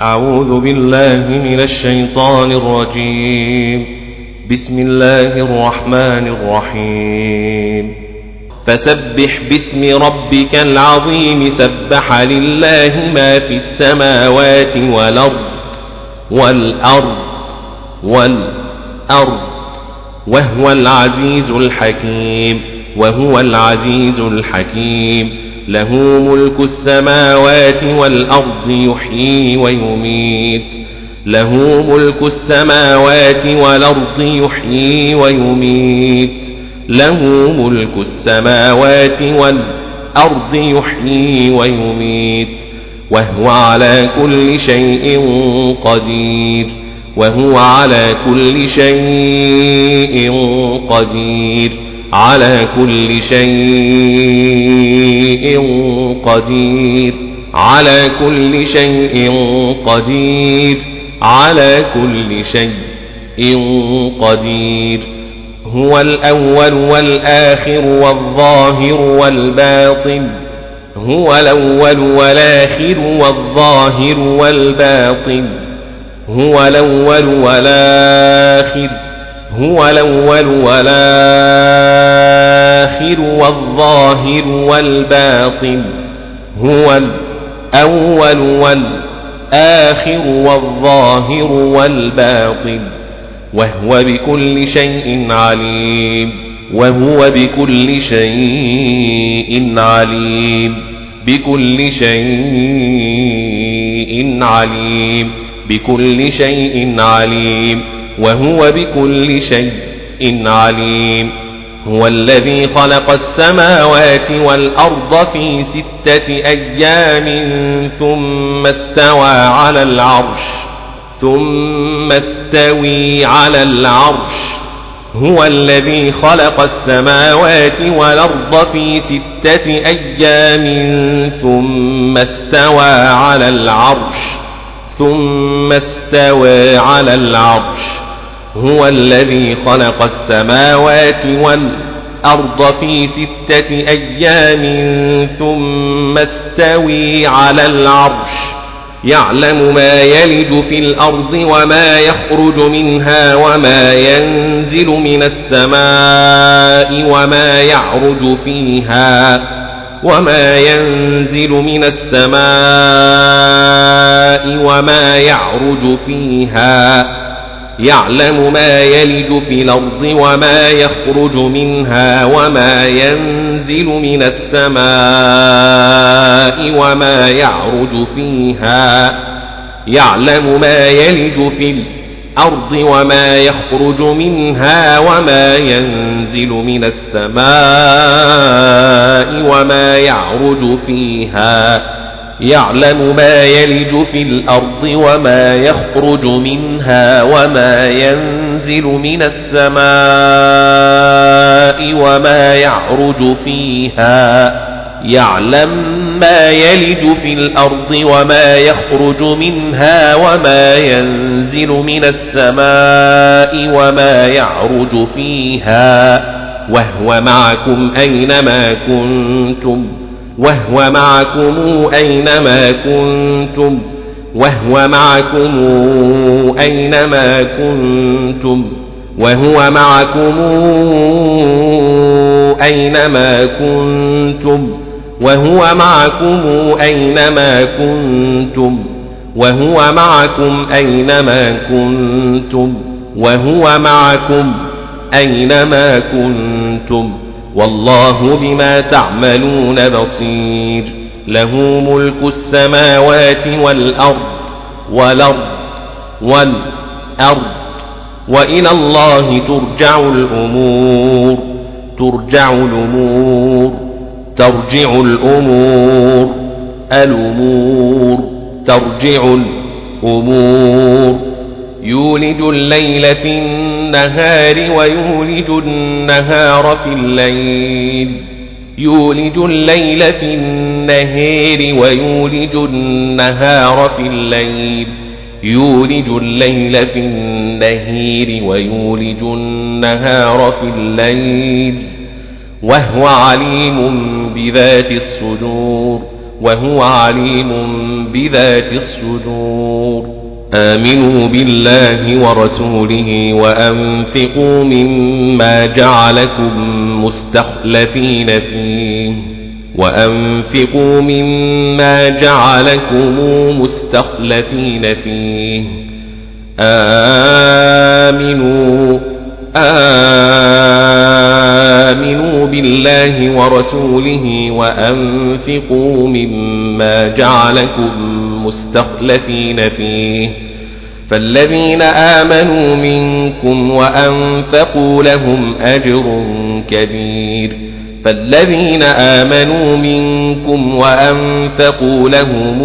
أعوذ بالله من الشيطان الرجيم. بسم الله الرحمن الرحيم. فسبح باسم ربك العظيم. سبح لله ما في السماوات والأرض والأرض والأرض وهو العزيز الحكيم وهو العزيز الحكيم. له ملك السماوات والأرض يحيي ويميت. له ملك السماوات والأرض يحيي ويميت. له ملك السماوات والأرض يحيي ويميت. وهو على كل شيء قدير. وهو على كل شيء قدير. على كل شيء قدير. على كل شيء قدير. على كل شيء قدير. هو الأول والآخر والظاهر والباطن. هو الأول والآخر والظاهر والباطن. هو الأول والآخر هو الأول والآخر والظاهر والباطن. هو الأول والآخر والظاهر والباطن. وهو بكل شيء عليم. وهو بكل شيء عليم. بكل شيء عليم. بكل شيء عليم. وهو بكل شيء عليم. هو الذي خلق السماوات والأرض في ستة أيام ثم استوى على العرش ثم استوي على العرش. هو الذي خلق السماوات والأرض في ستة أيام ثم استوى على العرش ثم استوى على العرش. هو الذي خلق السماوات والأرض في ستة أيام ثم استوي على العرش. يعلم ما يلج في الأرض وما يخرج منها وما ينزل من السماء وما يعرج فيها وما ينزل من السماء وما يعرج فيها يعلم ما يلج في الأرض وما يخرج منها وما ينزل من السماء وما يعرج فيها. يعلم ما يلج في الأرض وما يخرج منها وما ينزل من السماء وما يعرج فيها. يعلم ما يلج في الأرض وما يخرج منها وما ينزل من السماء وما يعرج فيها. يعلم ما يلج في الأرض وما يخرج منها وما ينزل من السماء وما يعرج فيها. وهو معكم أينما كنتم وهو معكم أينما كنتم وهو معكم أينما كنتم وهو معكم أينما كنتم وهو معكم أينما كنتم وهو معكم أينما كنتم وهو معكم أينما كنتم. والله بما تعملون بصير. له ملك السماوات والأرض والأرض والأرض. وإلى الله ترجع الأمور. ترجع الأمور. ترجع الأمور. الأمور. ترجع الأمور. يولج الليل في النهار ويولج النهار في الليل. يولج الليل في النهار ويولج النهار في الليل. يولج الليل في النهار ويولج النهار في الليل. وهو عليم بذات الصدور. وهو عليم بذات الصدور. آمنوا بالله ورسوله وأنفقوا مما جعلكم مستخلفين فيه وأنفقوا مما جعلكم مستخلفين فيه آمنوا آمنوا بالله ورسوله وأنفقوا مما جعلكم مستخلفين فيه. فالذين آمنوا منكم وأنفقوا لهم أجر كبير. فالذين آمنوا منكم وأنفقوا لهم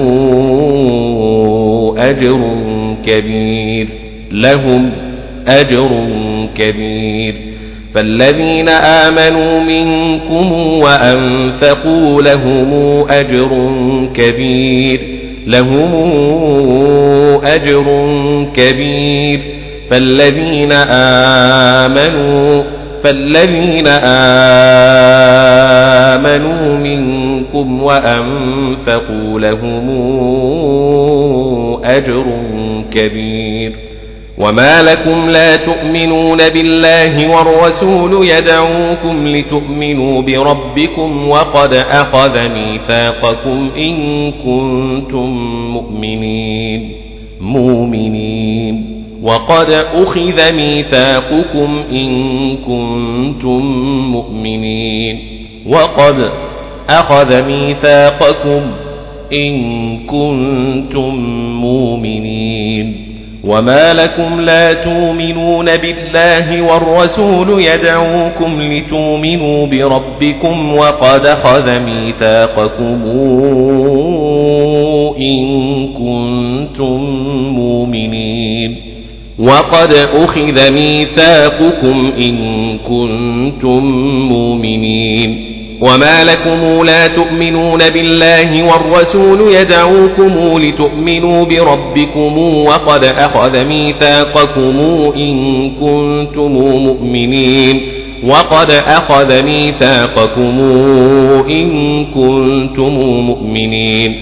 أجر كبير. لهم أجر كبير فالذين آمنوا منكم وأنفقوا لهم أجر كبير لهم أجر كبير فالذين آمنوا فالذين آمنوا منكم وأنفقوا لهم أجر كبير وما لكم لا تؤمنون بالله والرسول يدعوكم لتؤمنوا بربكم وقد أخذ ميثاقكم إن كنتم مؤمنين مؤمنين وقد أخذ ميثاقكم إن كنتم مؤمنين وقد أخذ ميثاقكم إن كنتم مؤمنين وما لكم لا تؤمنون بالله والرسول يدعوكم لتؤمنوا بربكم وقد خذ ميثاقكم إن كنتم مؤمنين وقد أخذ ميثاقكم إن كنتم مؤمنين وما لكم لا تؤمنون بالله والرسول يدعوكم لتؤمنوا بربكم وقد أخذ ميثاقكم إن كنتم مؤمنين وقد أخذ ميثاقكم إن كنتم مؤمنين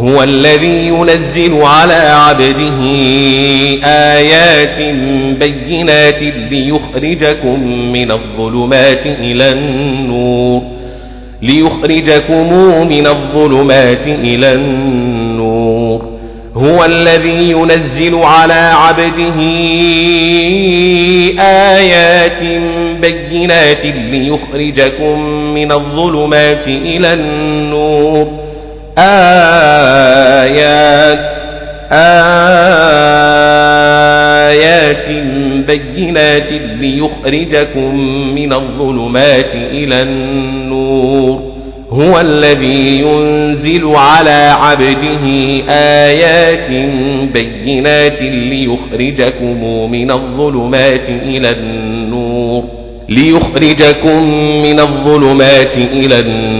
هو الذي ينزل على عبده آيات بينات ليخرجكم من الظلمات إلى النور ليخرجكم من الظلمات إلى النور. هو الذي ينزل على عبده آيات بينات ليخرجكم من الظلمات إلى النور. آيات آيات بينات ليخرجكم من الظلمات إلى النور. هو الذي ينزل على عبده آيات بينات ليخرجكم من الظلمات إلى النور. ليخرجكم من الظلمات إلى النور.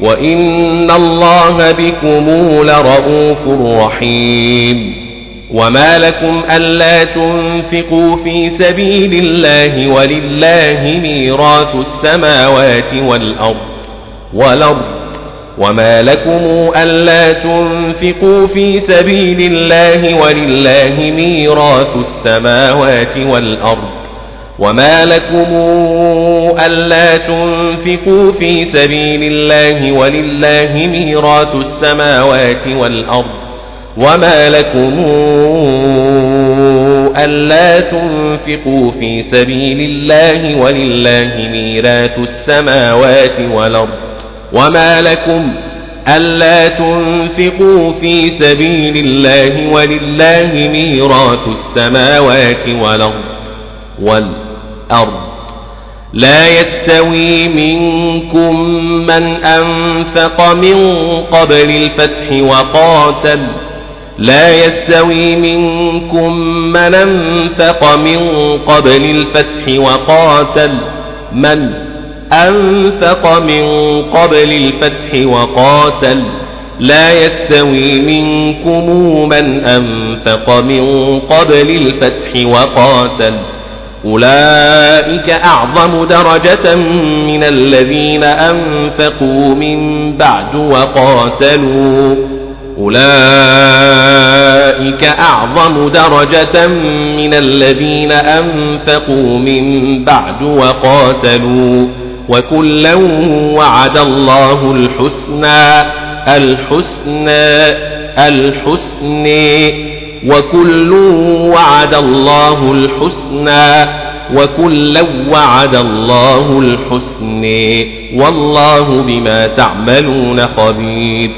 وإن الله بكم لرؤوف رحيم وما لكم ألا تنفقوا في سبيل الله ولله ميراث السماوات والأرض والأرض وما لكم ألا تنفقوا في سبيل الله ولله ميراث السماوات والأرض وما لكم ألا تنفقوا في سبيل الله ولله ميراث السماوات والأرض وما لكم ألا تنفقوا في سبيل الله ولله ميراث السماوات والأرض وما لكم ألا تنفقوا في سبيل الله ولله ميراث السماوات والأرض والأرض لا يستوي منكم من أنفق من قبل الفتح وقاتل. لا يستوي منكم من أنفق من قبل الفتح وقاتل. من أنفق من قبل الفتح وقاتل. لا يستوي منكم من أنفق من قبل الفتح وقاتل. أولئك أعظم درجة من الذين أنفقوا من بعد وقاتلوا. أولئك أعظم درجة من الذين أنفقوا من بعد وقاتلوا. وكلا وعد الله الحسنى الحسنى الحسنى. وكل وعد الله الحسنى وكلا وعد الله الحسنى. والله بما تعملون خبير.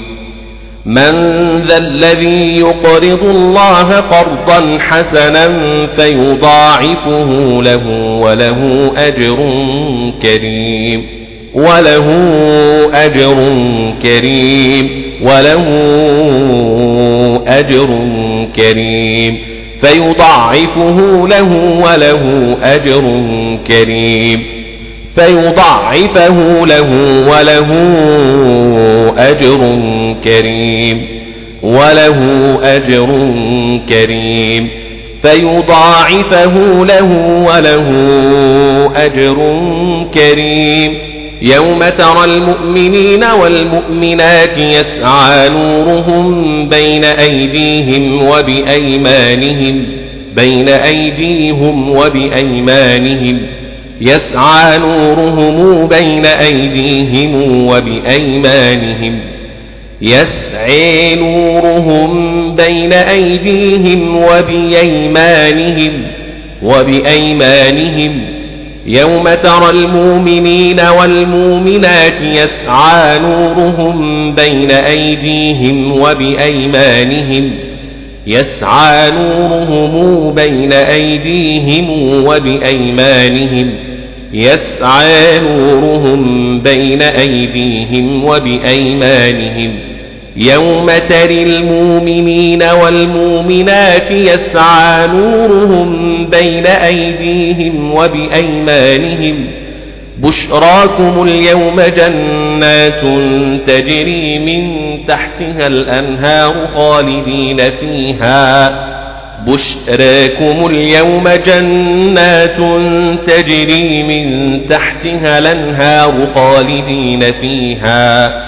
من ذا الذي يقرض الله قرضا حسنا فيضاعفه له وله أجر كريم. وله أجر كريم. وله أجر كريم فيضاعفه له وله أجر كريم فيضاعفه له وله أجر كريم وله أجر كريم فيضاعفه له وله أجر كريم يوم ترى المؤمنين والمؤمنات يسعى نورهم بين أيديهم وبأيمانهم بين أيديهم وبأيمانهم. يسعى نورهم بين أيديهم وبأيمانهم. يسعي نورهم بين أيديهم وبأيمانهم وبأيمانهم. يوم ترى المؤمنين والمؤمنات يسعى نورهم بين أيديهم وبأيمانهم يسعى نورهم بين أيديهم وبأيمانهم يسعى نورهم بين أيديهم وبأيمانهم يوم تري المؤمنين والمؤمنات يسعى نورهم بين أيديهم وبأيمانهم بشراكم اليوم جنات تجري من تحتها الأنهار خالدين فيها بشراكم اليوم جنات تجري من تحتها الأنهار خالدين فيها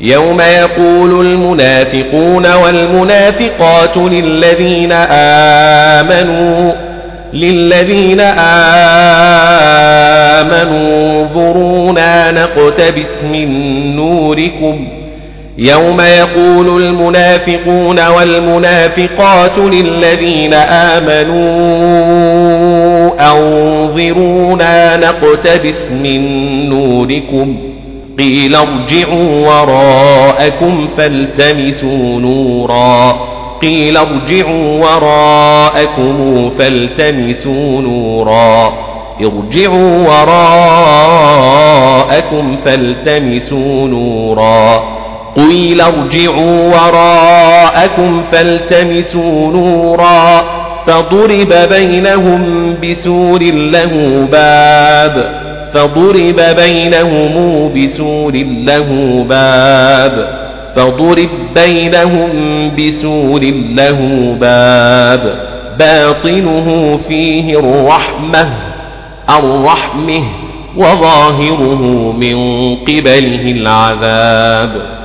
يوم يقول المنافقون والمنافقات للذين آمنوا للذين آمنوا انظرونا نقتبس من نوركم. يوم يقول المنافقون والمنافقات للذين آمنوا أنظرونا نقتبس من نوركم. قيل ارجعوا وراءكم فالتمسوا نورا. قيل ارجعوا وراءكم فالتمسوا نورا. ارجعوا وراءكم فالتمسوا نورا. قيل ارجعوا وراءكم فالتمسوا نورا. فضرب بينهم بسور له باب. فضرب بينهم بسور له باب فضرب بينهم بسور له باب باطنه فيه الرحمة الرحمة وظاهره من قبله العذاب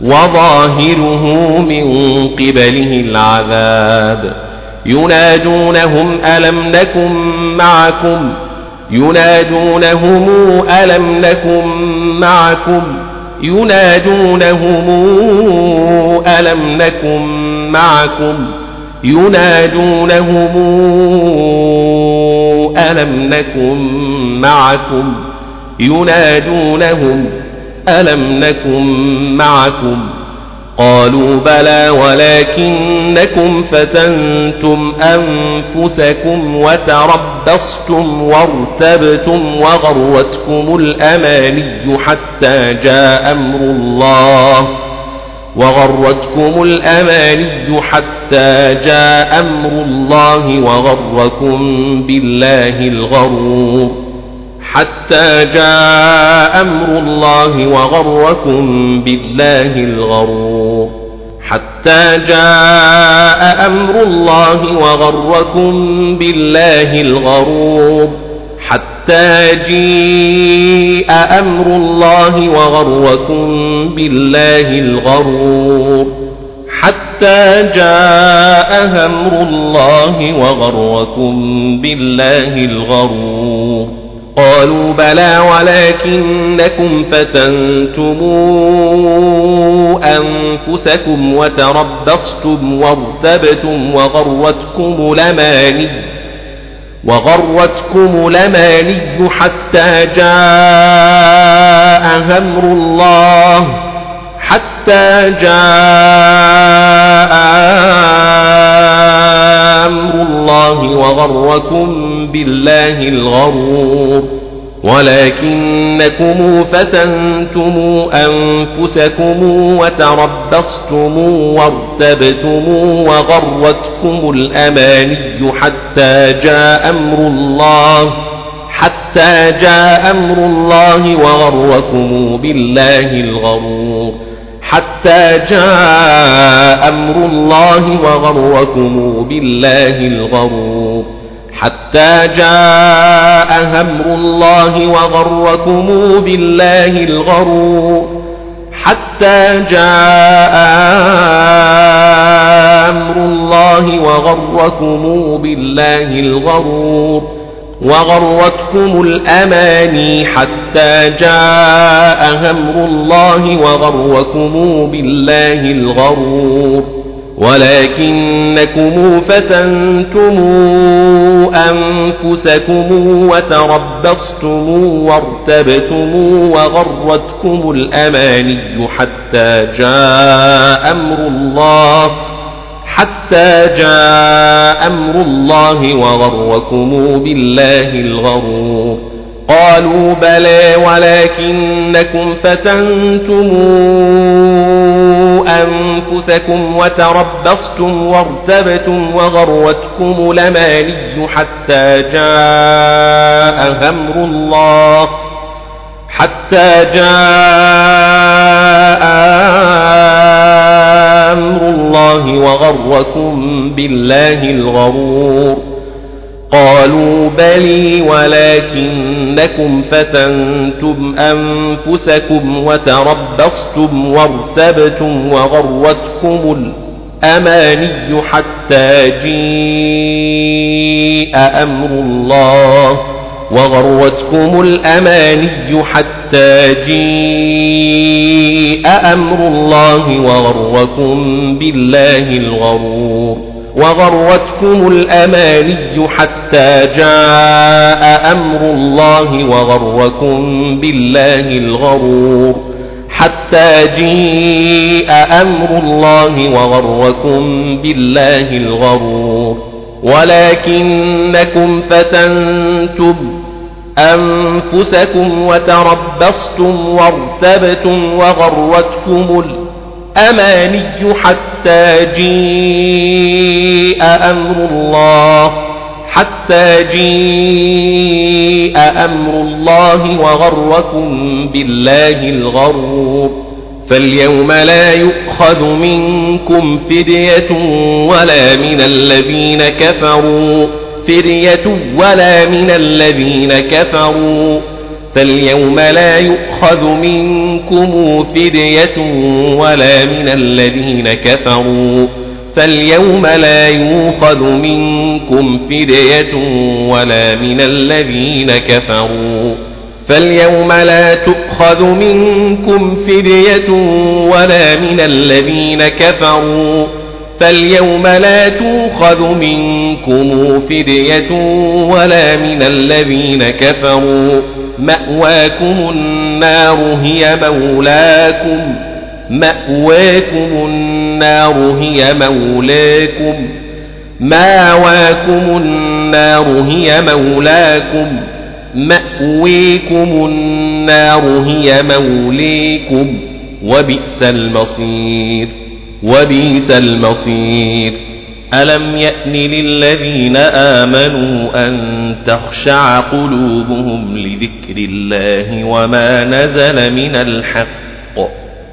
وظاهره من قبله العذاب. ينادونهم ألم نكن معكم؟ ينادونهم ألم نكن معكم ينادونهم ألم نكن معكم ينادونهم ألم نكن معكم ينادونهم ألم نكن معكم قالوا بلى ولكنكم فتنتم أنفسكم وتربصتم وارتبتم وغرتكم الأماني حتى جاء أمر الله وغرتكم الأماني حتى جاء أمر الله وغركم بالله الغرور حتى جاء أمر الله وغركم بالله الغرور. حتى جاء أمر الله وغركم بالله الغرور. حتى جيء أمر الله وغركم بالله الغرور. حتى جاء أمر الله وغركم بالله الغرور. قالوا بلى ولكنكم فتنتم أنفسكم وتربصتم وارتبتم وغرتكم لماني وغرتكم لماني حتى جاء أمر الله حتى جاء أمر الله وغركم بالله الغرور ولكنكم فتنتم أنفسكم وتربصتم وارتبتم وغرتكم الأماني حتى جاء أمر الله حتى جاء أمر الله وغركم بالله الغرور حتى جاء أمر الله وغركم بالله الغرور حتى جاء أمر الله وغركم بالله الغرور. حتى جاء أمر الله وغركم بالله الغرور. وغرتكم الأماني حتى جاء أمر الله وغركم بالله الغرور. ولكنكم فتنتم أنفسكم وتربصتم وارتبتم وغرتكم الأماني حتى جاء أمر الله حتى جاء أمر الله وغركم بالله الغرور قالوا بلى ولكنكم فتنتم أنفسكم وتربصتم وارتبتم وغرتكم لماني حتى جاء أمر الله حتى جاء أمر الله وغركم بالله الغرور قالوا بلي ولكنكم فتنتم أنفسكم وتربصتم وارتبتم وغرتكم الأماني حتى جيء أمر الله وغرتكم الأماني حتى جيء أمر الله وغركم بالله الغرور وغرتكم الأماني حتى جاء أمر الله وغركم بالله الغرور حتى جيء أمر الله وغركم بالله الغرور ولكنكم فتنتم أنفسكم وتربصتم وارتبتم وغرتكم الأماني حتى جيء أمر الله حتى جيء أمر الله وغركم بالله الغرور فاليوم لا يؤخذ منكم فدية ولا من الذين كفروا فدية ولا من الذين كفروا. فاليوم لا يؤخذ منكم فدية ولا من الذين كفروا فاليوم لا يؤخذ منكم فدية ولا من الذين كفروا فاليوم لا تؤخذ منكم فدية ولا من الذين كفروا فاليوم لا تؤخذ منكم فدية ولا من الذين كفروا. مأواكم النار هي مولاكم. مأواكم النار هي مولاكم. مأواكم النار هي مولاكم. مأويكم النار هي موليكم وبئس المصير. وبئس المصير. ألم يأن للذين آمنوا أن تخشع قلوبهم لذكر الله وما نزل من الحق؟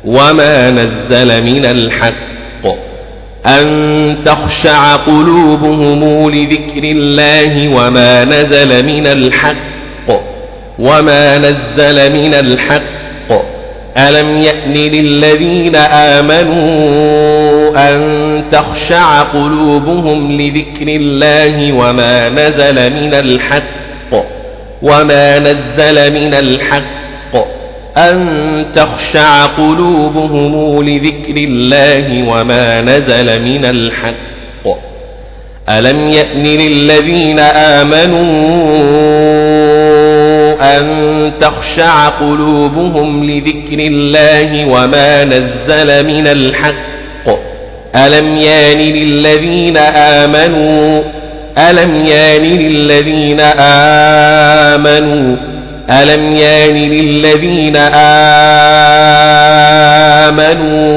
وما نزل من الحق؟ أن تخشع قلوبهم لذكر الله وما نزل من الحق؟ وما نزل من الحق؟ ألم يأن للذين آمنوا أن تخشع قلوبهم لذكر الله وما نزل من الحق وما نزل من الحق أن تخشع قلوبهم لذكر الله وما نزل من الحق ألم يأن للذين آمنوا أن تخشع قلوبهم لذكر الله وما نزل من الحق. ألم يان للذين آمنوا؟ ألم يان للذين آمنوا؟ ألم يان للذين آمنوا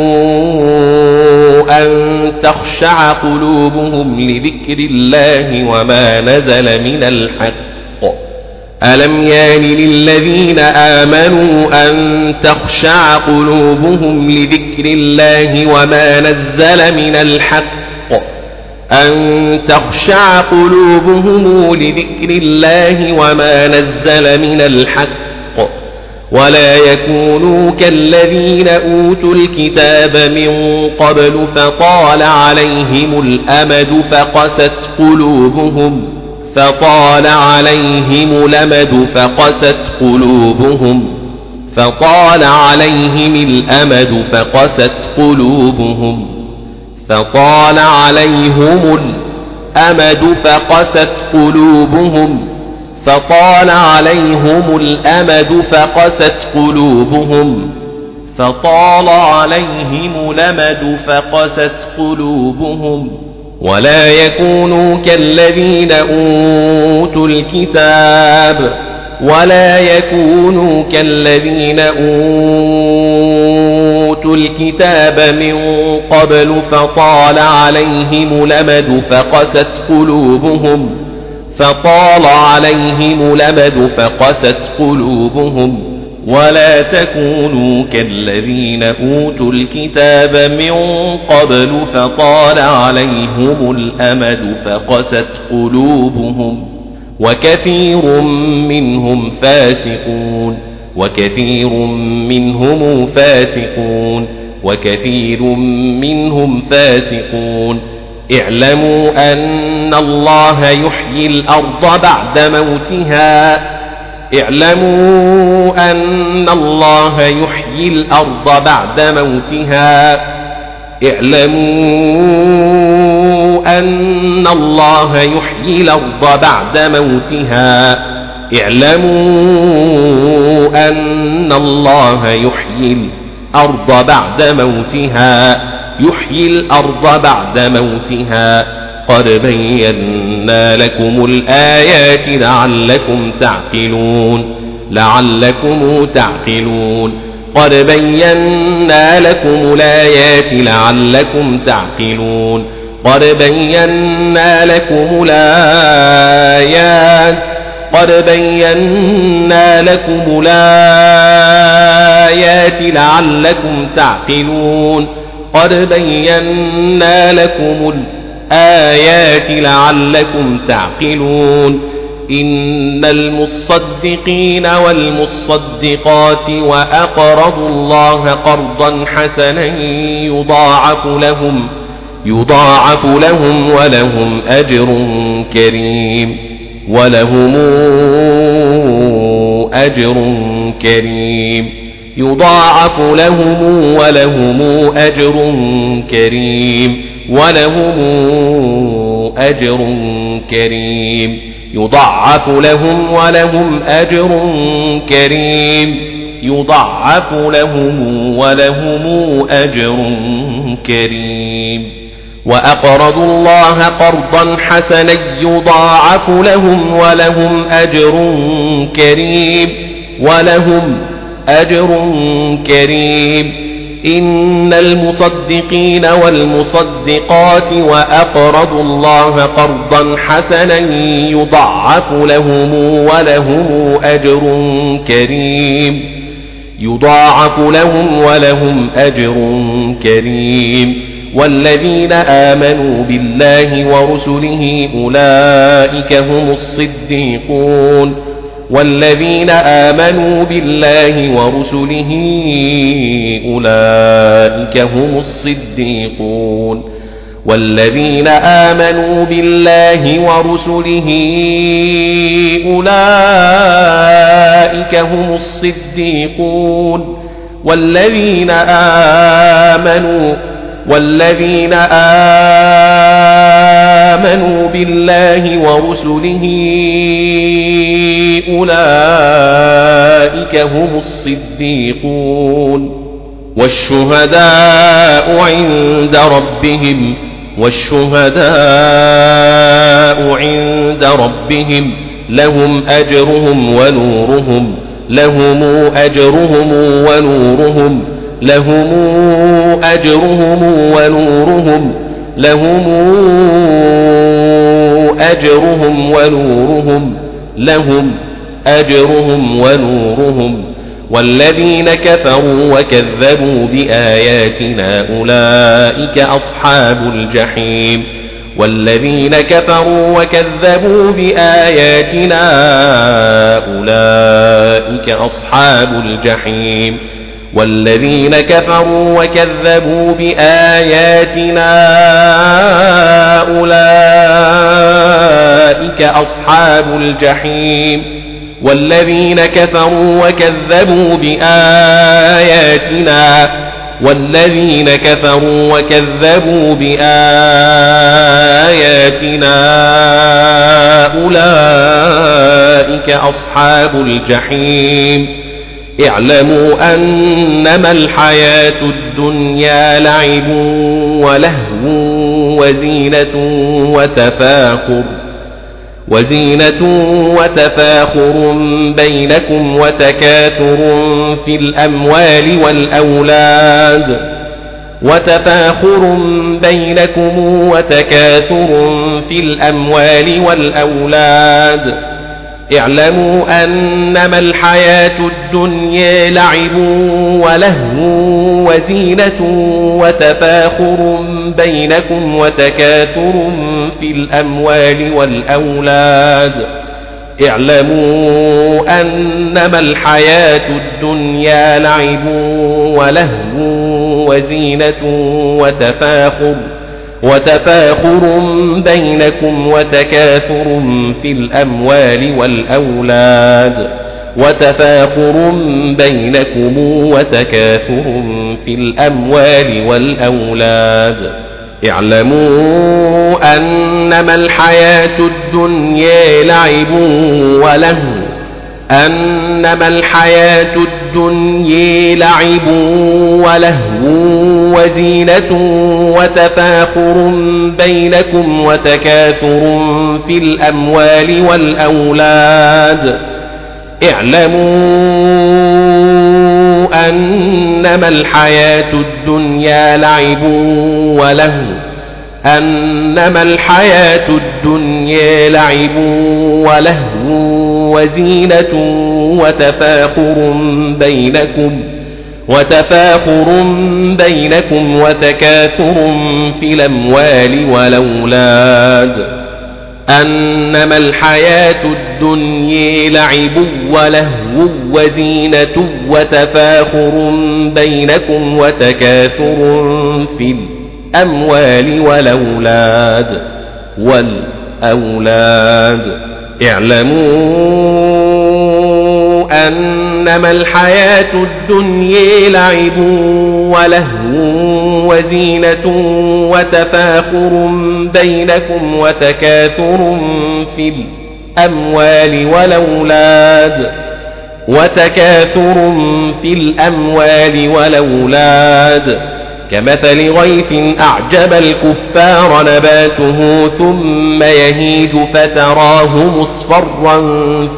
أن تخشع قلوبهم لذكر الله وما نزل من الحق؟ ألم يان للذين آمنوا أن تخشع قلوبهم لذكر الله وما نزل من الحق أن تخشع قلوبهم لذكر الله وما نزل من الحق ولا يكونوا كالذين أوتوا الكتاب من قبل فطال عليهم الأمد فقست قلوبهم فطال عليهم لمد فقست قلوبهم فطال عليهم الأمد فقست قلوبهم فطال عليهم الأمد فقست قلوبهم فطال عليهم الأمد فقست قلوبهم فطال عليهم الأمد فقست قلوبهم ولا يكونوا كالذين أوتوا الكتاب ولا يكونوا كالذين أوتوا الكتاب من قبل فطال عليهم لمد فقست قلوبهم فطال عليهم لمد فقست قلوبهم ولا تكونوا كالذين أوتوا الكتاب من قبل فطال عليهم الأمد فقست قلوبهم وكثير منهم فاسقون وكثير منهم فاسقون وكثير منهم فاسقون اعلموا أن الله يحيي الأرض بعد موتها اعلموا أن الله يحيي الأرض بعد موتها. اعلموا أن الله يحيي الأرض بعد موتها. اعلموا أن الله يحيي الأرض بعد موتها. يحيي الأرض بعد موتها. قد بينا لكم الآيات لعلكم تعقلون لعلكم تعقلون. قد بينا لكم الآيات لعلكم تعقلون. قد بينا لكم الآيات قد بينا لكم الآيات لعلكم تعقلون. قد بينا لكم الآيات لعلكم تعقلون إن المصدقين والمصدقات وأقرضوا الله قرضا حسنا يضاعف لهم يضاعف لهم ولهم أجر كريم ولهم أجر كريم يضاعف لهم ولهم أجر كريم ولهم أجر كريم. يضاعف لهم ولهم أجر كريم. يضاعف لهم ولهم أجر كريم. وأقرضوا الله قرضا حسنا. يضاعف لهم ولهم أجر كريم. ولهم أجر كريم. إن المصدقين والمصدقات وأقرضوا الله قرضا حسنا يضاعف لهم ولهم أجر كريم. يضاعف لهم ولهم أجر كريم. والذين آمنوا بالله ورسله أولئك هم الصديقون. والذين آمنوا بالله ورسله أولئك هم الصديقون والذين آمنوا بالله ورسله أولئك هم الصديقون والذين آمنوا والذين آمنوا بالله ورسله أولئك هم الصديقون والشهداء عند ربهم والشهداء عند ربهم لهم أجرهم ونورهم لهم أجرهم ونورهم لهم أجرهم ونورهم لهم أجرهم ونورهم لهم أجرهم ونورهم. والذين كفروا وكذبوا بآياتنا أولئك أصحاب الجحيم. والذين كفروا وكذبوا بآياتنا أولئك أصحاب الجحيم. والذين كفروا وكذبوا بآياتنا أولئك أصحاب الجحيم والذين كفروا وكذبوا بآياتنا والذين كفروا وكذبوا بآياتنا أولئك أصحاب الجحيم اعلموا أنما الحياة الدنيا لعب ولهو وزينة وتفاخر وزينة وتفاخر بينكم وتكاثر في الأموال والأولاد وتفاخر بينكم وتكاثر في الأموال والأولاد اعلموا أنما الحياة الدنيا لعب ولهو وزينة وتفاخر بينكم وتكاثر في الأموال والأولاد. اعلموا أنما الحياة الدنيا لعب ولهو وزينة وتفاخر وتفاخر بينكم وتكاثر في الأموال والأولاد وتفاخر بينكم وتكاثر في الأموال والأولاد اعلموا أنما الحياة الدنيا لعب ولهو أنما الحياة الدنيا لعب ولهو وزينة وتفاخر بينكم وتكاثر في الأموال والأولاد. اعلموا أنما الحياة الدنيا لعب ولهو. أنما الحياة الدنيا لعب ولهو وزينة وتفاخر بينكم وتفاخر بينكم وتكاثر في الأموال والأولاد. أنما الحياة الدنيا لعب ولهو وزينة وتفاخر بينكم وتكاثر في الأموال والأولاد والأولاد. اعلموا أنما الحياة الدنيا لعب ولهو وزينة وتفاخر بينكم وتكاثر في الأموال والأولاد وتكاثر في الأموال والأولاد كمثل غيث أعجب الكفار نباته ثم يهيج فتراه مصفرا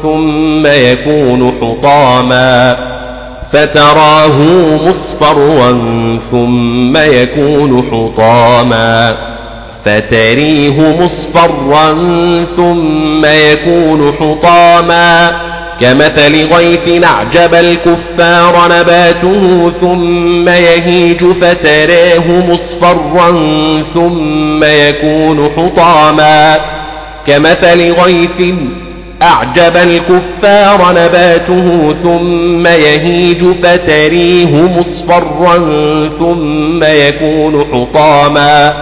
ثم يكون حطاما. فتراه مصفرا ثم يكون حطاما. فتريه مصفرا ثم يكون حطاما. كمثل غيث أعجب الكفار نباته ثم يهيج فتراه مصفرا ثم يكون حطاما كمثل غيث أعجب الكفار نباته ثم يهيج فتريه مصفرا ثم يكون حطاما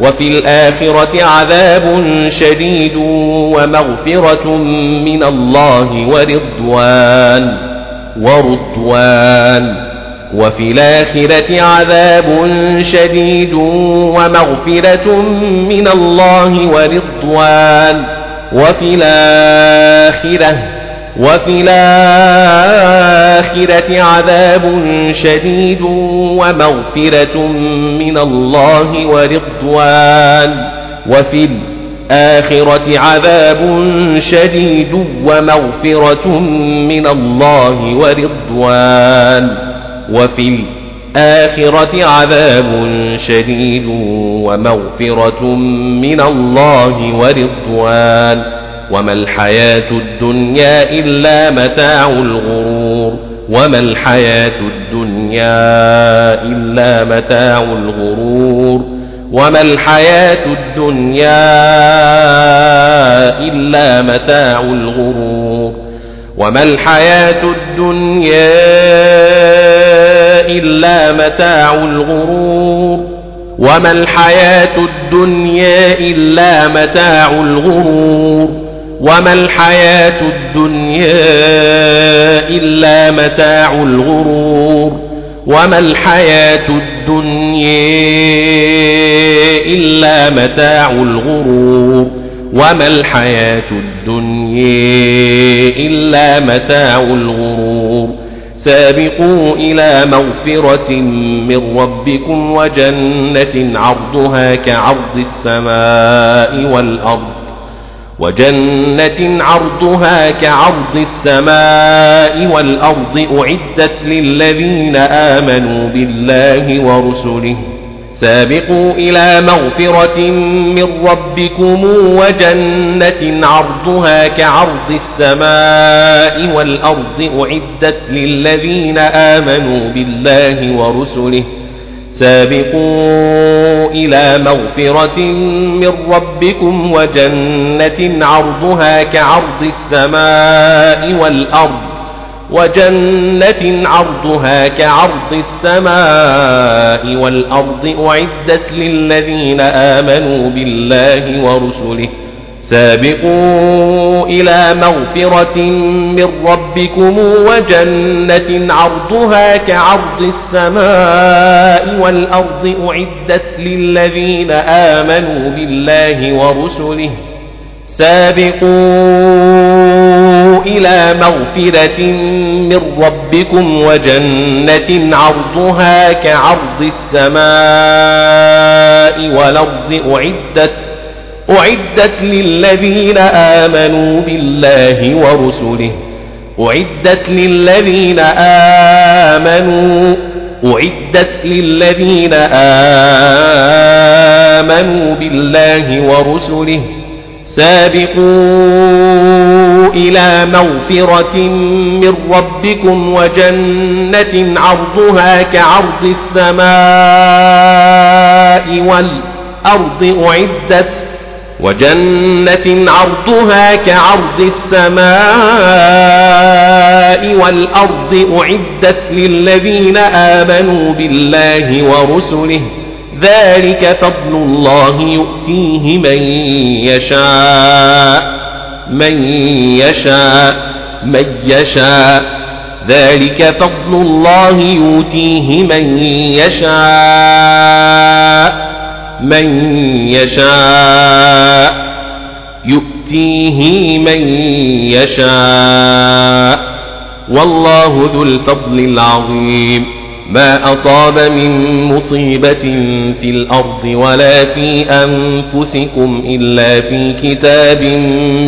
وفي الآخرة عذاب شديد ومغفرة من الله ورضوان ورضوان. وفي الآخرة عذاب شديد ومغفرة من الله ورضوان. وفي الآخرة وفي الآخرة عذاب شديد ومغفرة من الله ورضوان وفي الآخرة عذاب شديد ومغفرة من الله ورضوان وفي الآخرة عذاب شديد ومغفرة من الله ورضوان وما الحياة الدنيا إلا متاع الغرور وما الحياة الدنيا إلا متاع الغرور وما الحياة الدنيا إلا متاع الغرور وما الحياة الدنيا إلا متاع الغرور وما الحياة الدنيا إلا متاع الغرور وما الحياة الدنيا إلا متاع الغرور وما الحياة الدنيا إلا متاع الغرور وما الحياة الدنيا إلا متاع الغرور سابقوا إلى مغفرة من ربكم وجنة عرضها كعرض السماء والأرض وجنة عرضها كعرض السماء والأرض أعدت للذين آمنوا بالله ورسله. سابقوا إلى مغفرة من ربكم وجنة عرضها كعرض السماء والأرض أعدت للذين آمنوا بالله ورسله. سابقوا إلى مغفرة من ربكم وجنة عرضها كعرض السماء والأرض وجنة عرضها كعرض السماء والأرض أعدت للذين آمنوا بالله ورسله سابقوا إلى مغفرة من ربكم وجنة عرضها كعرض السماء والأرض أعدت للذين آمنوا بالله ورسله. سابقوا إلى مغفرة من ربكم وجنة عرضها كعرض السماء والأرض أعدت أعدت للذين آمنوا بالله ورسله. أعدت للذين آمنوا أعدت للذين آمنوا بالله ورسله. سابقوا إلى مغفرة من ربكم وجنة عرضها كعرض السماء والأرض أعدت وجنة عرضها كعرض السماء والأرض أعدت للذين آمنوا بالله ورسله. ذلك فضل الله يؤتيه من يشاء. من يشاء. من يشاء. ذلك فضل الله يؤتيه من يشاء. من يشاء يؤتيه من يشاء. والله ذو الفضل العظيم. ما أصاب من مصيبة في الأرض ولا في أنفسكم إلا في كتاب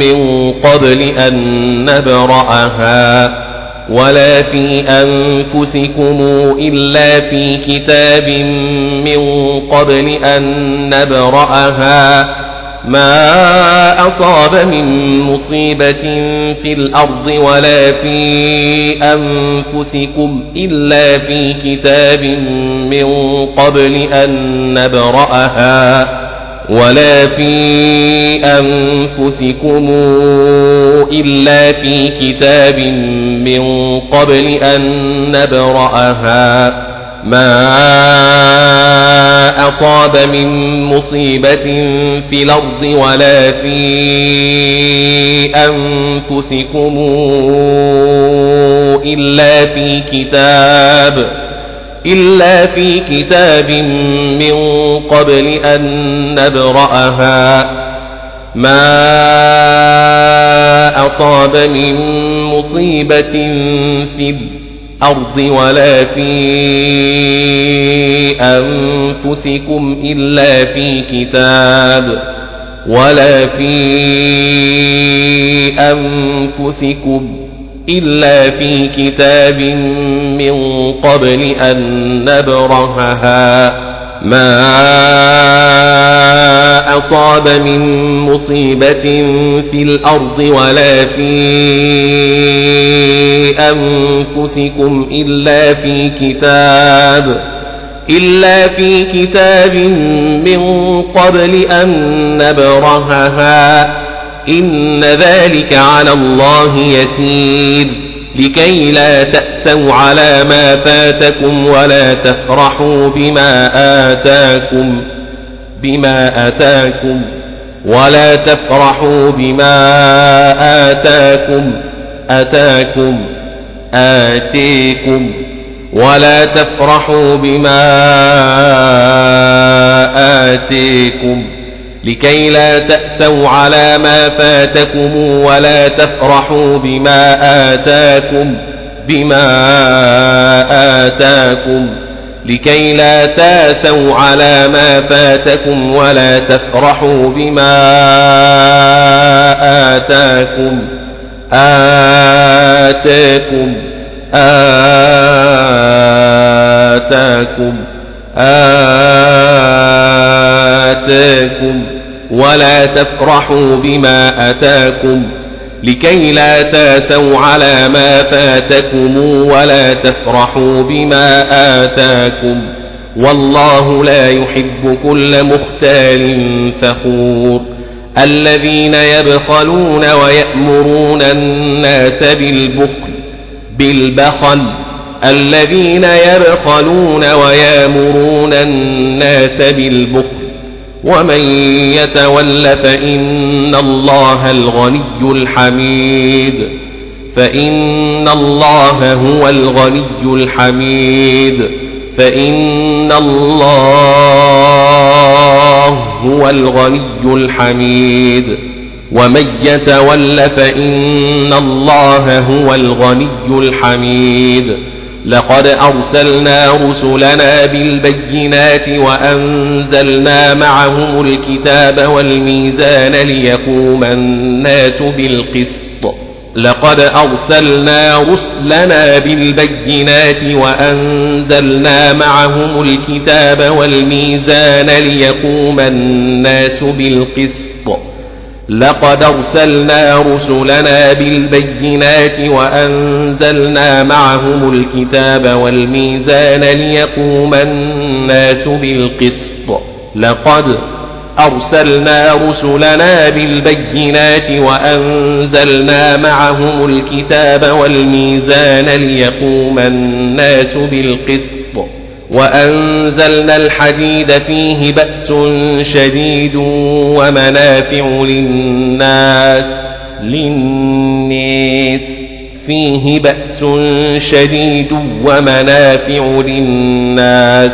من قبل أن نبرأها. ولا في أنفسكم إلا في كتاب من قبل أن نبرأها. ما أصاب من مصيبة في الأرض ولا في أنفسكم إلا في كتاب من قبل أن نبرأها. ولا في أنفسكم إلا في كتاب من قبل أن نبرأها. ما أصاب من مصيبة في الأرض ولا في أنفسكم إلا في كتاب إلا في كتاب من قبل أن نبرأها. ما أصاب من مصيبة في الأرض ولا في أنفسكم إلا في كتاب ولا في أنفسكم إلا في كتاب من قبل أن نبرهها ما أصاب من مصيبة في الأرض ولا في أنفسكم إلا في كتاب إلا في كتاب من قبل أن نبرهها إن ذلك على الله يسير لكي لا تأسوا على ما فاتكم ولا تفرحوا بما آتاكم بما آتاكم ولا تفرحوا بما آتاكم أتاكم آتيكم ولا تفرحوا بما آتيكم. لكي لا تأسوا على ما فاتكم ولا تفرحوا بما آتاكم بما آتاكم. لكي لا تأسوا على ما فاتكم ولا تفرحوا بما آتاكم. آتاكم. آتاكم. آتاكم. ولا تفرحوا بما أتاكم لكي لا تاسوا على ما فاتكم ولا تفرحوا بما آتاكم والله لا يحب كل مختال فخور الذين يبخلون ويأمرون الناس بالبخل بالبخل الذين يبخلون ويامرون الناس بالبخل ومن يتول فإن الله الغني الحميد فإن الله هو الغني الحميد فإن الله هو الغني الحميد ومن يتول فإن الله هو الغني الحميد لقد أرسلنا رسلنا بالبينات وأنزلنا معهم الكتاب والميزان ليقوم الناس بالقسط. لقد أرسلنا رسلنا بالبينات وأنزلنا معهم الكتاب والميزان ليقوم الناس بالقسط. لقد أرسلنا رسلنا بالبينات وأنزلنا معهم الكتاب والميزان ليقوم الناس بالقسط. لقد أرسلنا رسلنا بالبينات وأنزلنا معهم الكتاب والميزان ليقوم الناس بالقسط. وأنزلنا الحديد فيه بأس شديد ومنافع للناس للناس. فيه بأس شديد ومنافع للناس.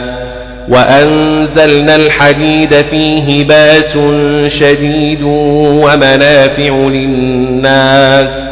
وأنزلنا الحديد فيه بأس شديد ومنافع للناس.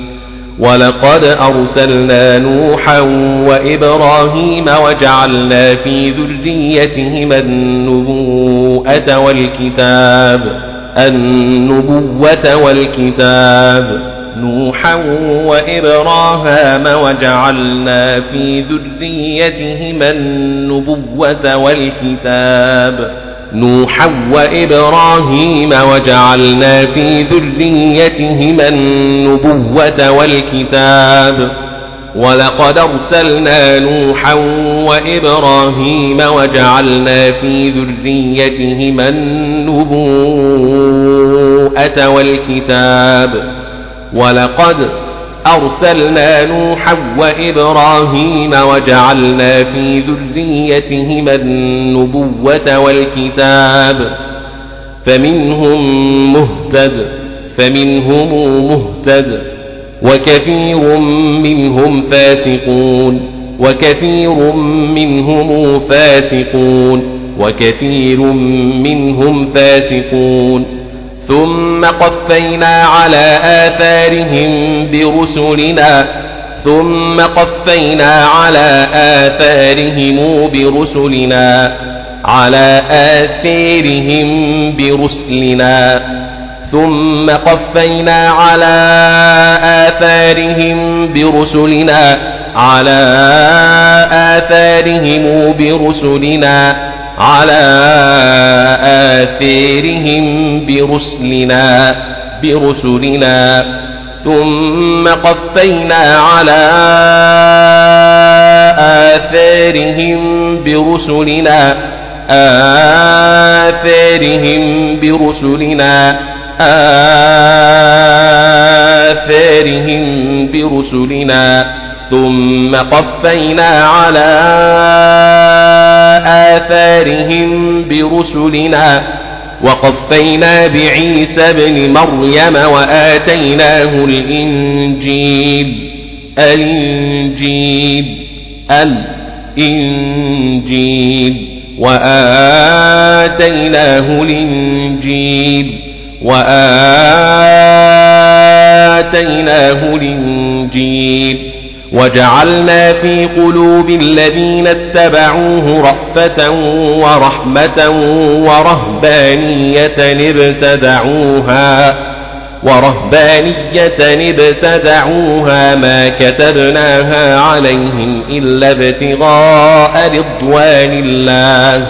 ولقد أرسلنا نوحا وإبراهيم وجعلنا في ذريتهما النبوءة والكتاب النبوة والكتاب نوحا وإبراهام وجعلنا في ذريتهما النبوة والكتاب. نوحا وإبراهيم وجعلنا في ذريتهما النبوة والكتاب. ولقد أرسلنا نوحا وإبراهيم وجعلنا في ذريتهما النبوءة والكتاب. ولقد أرسلنا نوحا وإبراهيم وجعلنا في ذريتهما النبوة والكتاب فمنهم مهتد فمنهم مهتد وكثير منهم فاسقون وكثير منهم فاسقون وكثير منهم فاسقون. ثم قفينا على آثارهم برسلنا ثم قفينا على آثارهم برسلنا على آثارهم برسلنا ثم قفينا على آثارهم برسلنا على آثارهم برسلنا. على آثارهم برسلنا برسلنا. ثم قفينا على آثارهم برسلنا آثارهم برسلنا آثارهم برسلنا. ثم قفينا على آثارهم برسلنا وقفينا بعيسى بن مريم وآتيناه الإنجيل الإنجيل الإنجيل وآتيناه الإنجيل وآتيناه الإنجيل. وجعلنا في قلوب الذين اتبعوه رأفة ورحمة ورهبانية ابتدعوها ورهبانية ابتدعوها ما كتبناها عليهم إلا ابتغاء رضوان الله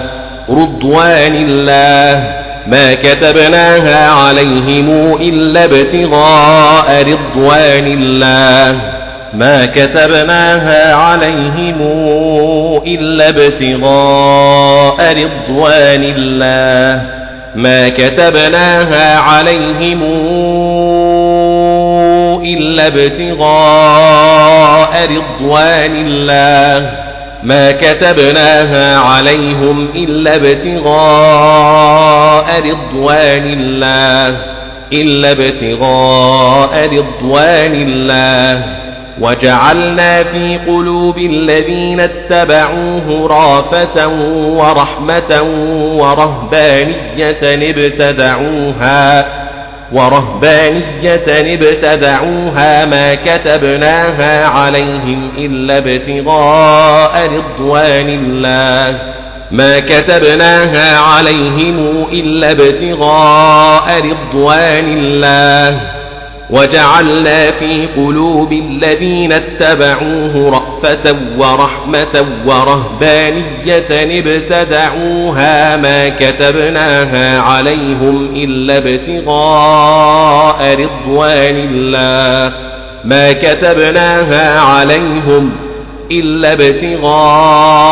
رضوان الله ما كتبناها عليهم إلا ابتغاء رضوان الله ما كتبناها عليهم إلا ابتغاء رضوان الله. ما كتبناها عليهم إلا ابتغاء رضوان الله. ما كتبناها عليهم إلا ابتغاء رضوان الله. إلا ابتغاء رضوان الله. وجعلنا في قلوب الذين اتبعوه رافة ورحمة ورهبانية ابتدعوها ورهبانية ابتدعوها ما كتبناها عليهم إلا ابتغاء رضوان الله ما كتبناها عليهم إلا ابتغاء رضوان الله. وجعلنا في قلوب الذين اتبعوه رأفة ورحمة ورهبانية ابتدعوها ما كتبناها عليهم إلا ابتغاء رضوان الله ما كتبناها عليهم إلا ابتغاء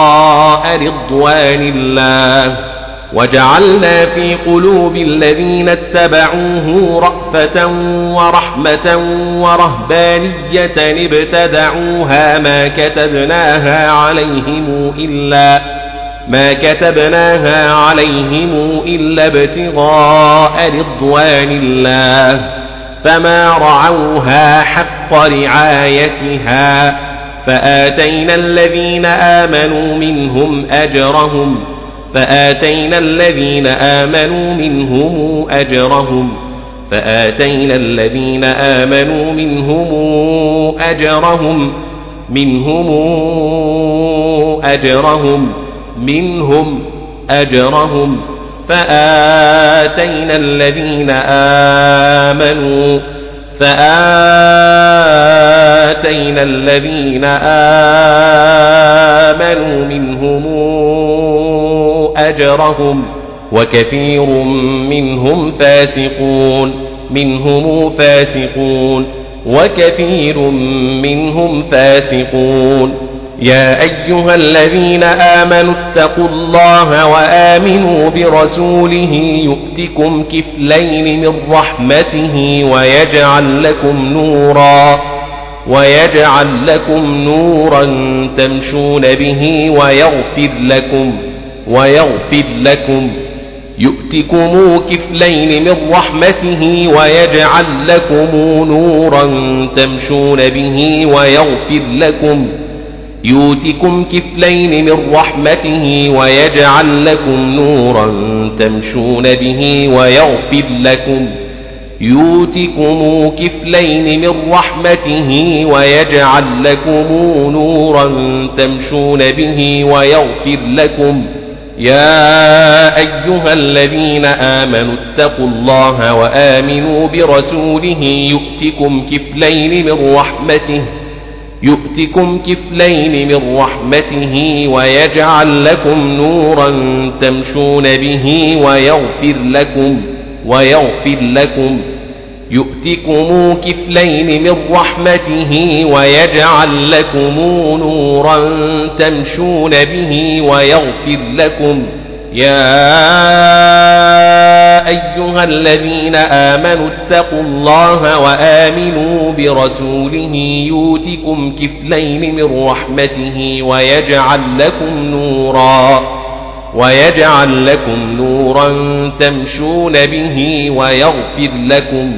رضوان الله وجعلنا في قلوب الذين اتبعوه رأفة ورحمة ورهبانية ابتدعوها ما كتبناها عليهم إلا ما كتبناها عليهم إلا ابتغاء رضوان الله فما رعوها حق رعايتها فآتينا الذين آمنوا منهم أجرهم فآتينا الذين آمنوا منهم أجرهم فآتينا الذين آمنوا منهم أجرهم منهم أجرهم منهم أجرهم فآتينا الذين آمنوا فآتينا الذين آمنوا منهم أجرهم وكثير منهم فاسقون منهم فاسقون وكثير منهم فاسقون. يا أيها الذين آمنوا اتقوا الله وآمنوا برسوله يؤتكم كفلين من رحمته ويجعل لكم نورا ويجعل لكم نورا تمشون به ويغفر لكم. ويغفر لكم. يؤتكم كفلين من رحمته ويجعل لكم نورا تمشون به ويغفر لكم. يؤتكم كفلين من رحمته ويجعل لكم نورا تمشون به ويغفر لكم. يؤتكم كفلين من رحمته ويجعل لكم نورا تمشون به ويغفر لكم. يا أيها الذين آمنوا اتقوا الله وآمنوا برسوله يؤتكم كفلين من رحمته يؤتكم كفلين من رحمته ويجعل لكم نورا تمشون به ويغفر لكم ويغفر لكم يؤتكم كفلين من رحمته ويجعل لكم نورا تمشون به ويغفر لكم. يا أيها الذين آمنوا اتقوا الله وآمنوا برسوله يؤتكم كفلين من رحمته ويجعل لكم نورا ويجعل لكم نورا تمشون به ويغفر لكم.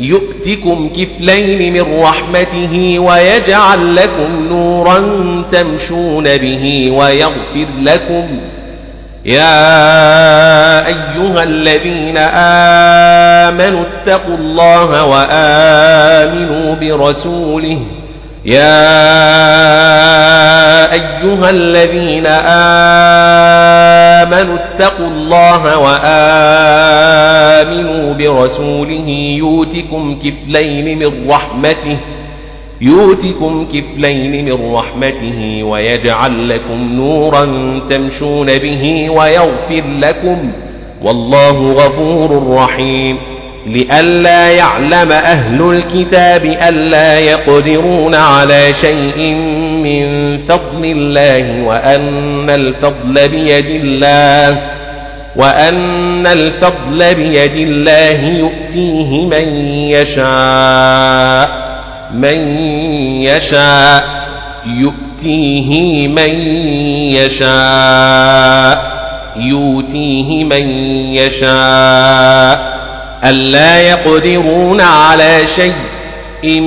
يؤتكم كفلين من رحمته ويجعل لكم نورا تمشون به ويغفر لكم. يا أيها الذين آمنوا اتقوا الله وآمنوا برسوله يا أيها الذين آمنوا اتقوا الله وآمنوا برسوله يؤتكم كفلين من رحمته يؤتكم كفلين من رحمته ويجعل لكم نورا تمشون به ويغفر لكم والله غفور رحيم. لئلا يعلم أهل الكتاب ألا يقدرون على شيء من فضل الله وأن الفضل بيد الله وأن الفضل بيد الله يؤتيه من يشاء من يشاء يؤتيه من يشاء يؤتيه من يشاء. ألا يقدرون على شيء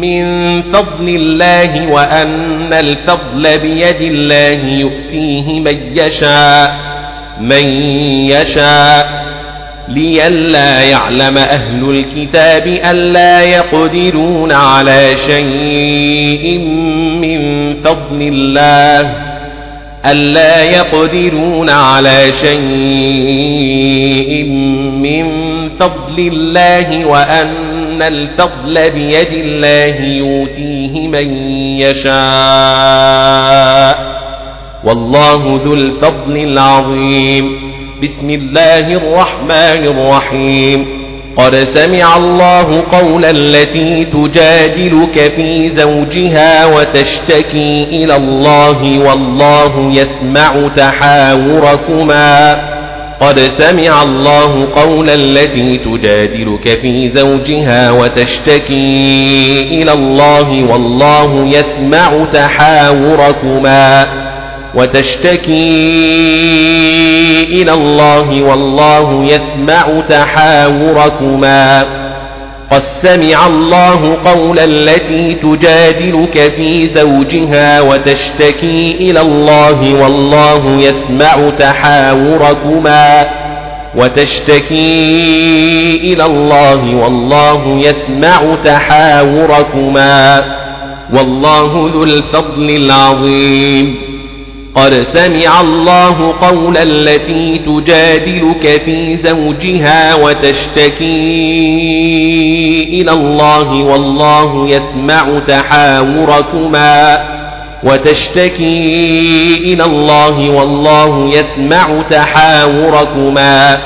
من فضل الله وأن الفضل بيد الله يؤتيه من يشاء من يشاء. لئلا يعلم أهل الكتاب ألا يقدرون على شيء من فضل الله ألا يقدرون على شيء من فضل الله وأن الفضل بيد الله يؤتيه من يشاء. والله ذو الفضل العظيم. بسم الله الرحمن الرحيم. قد سمع الله قول التي تجادلك في زوجها وتشتكي إلى الله والله يسمع تحاوركما. قد سمع الله قول التي تجادلك في زوجها وتشتكي إلى الله والله يسمع تحاوركما. وتشتكي إلى الله والله يسمع تحاوركما. قد سمع الله قول التي تجادلك في زوجها وتشتكي إلى الله والله يسمع تحاوركما. وتشتكي إلى الله والله يسمع تحاوركما. والله ذو الفضل العظيم. قد سمع الله قول التي تجادلك في زوجها وتشتكي إلى الله والله يسمع تحاوركما وتشتكي إلى الله والله يسمع تحاوركما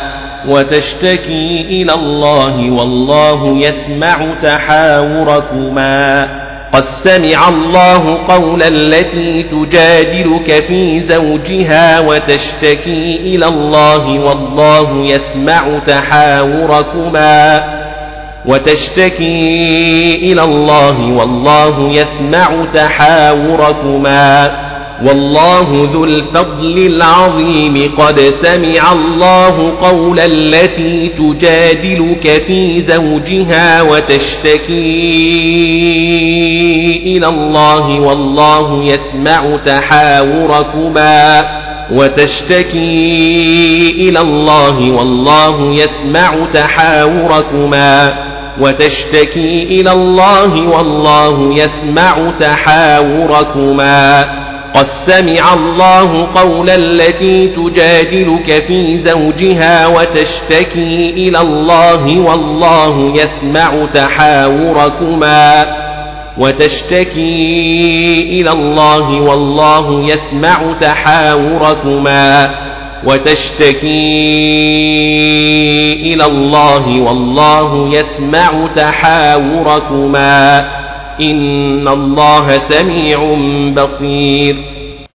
وتشتكي إلى الله والله يسمع تحاوركما قد سمع الله قول التي تجادلك في زوجها وتشتكي إلى الله والله يسمع تحاوركما وتشتكي إلى الله والله يسمع تحاوركما والله ذو الفضل العظيم. قد سمع الله قول التي تجادلك في زوجها وتشتكي إلى الله والله يسمع تحاوركما وتشتكي إلى الله والله يسمع تحاوركما وتشتكي إلى الله والله يسمع تحاوركما قد سمع الله قول التي تجادلك في زوجها وتشتكي إلى الله والله يسمع تحاوركما وتشتكي إلى الله والله يسمع تحاوركما وتشتكي إلى الله والله يسمع تحاوركما إن الله سميع بصير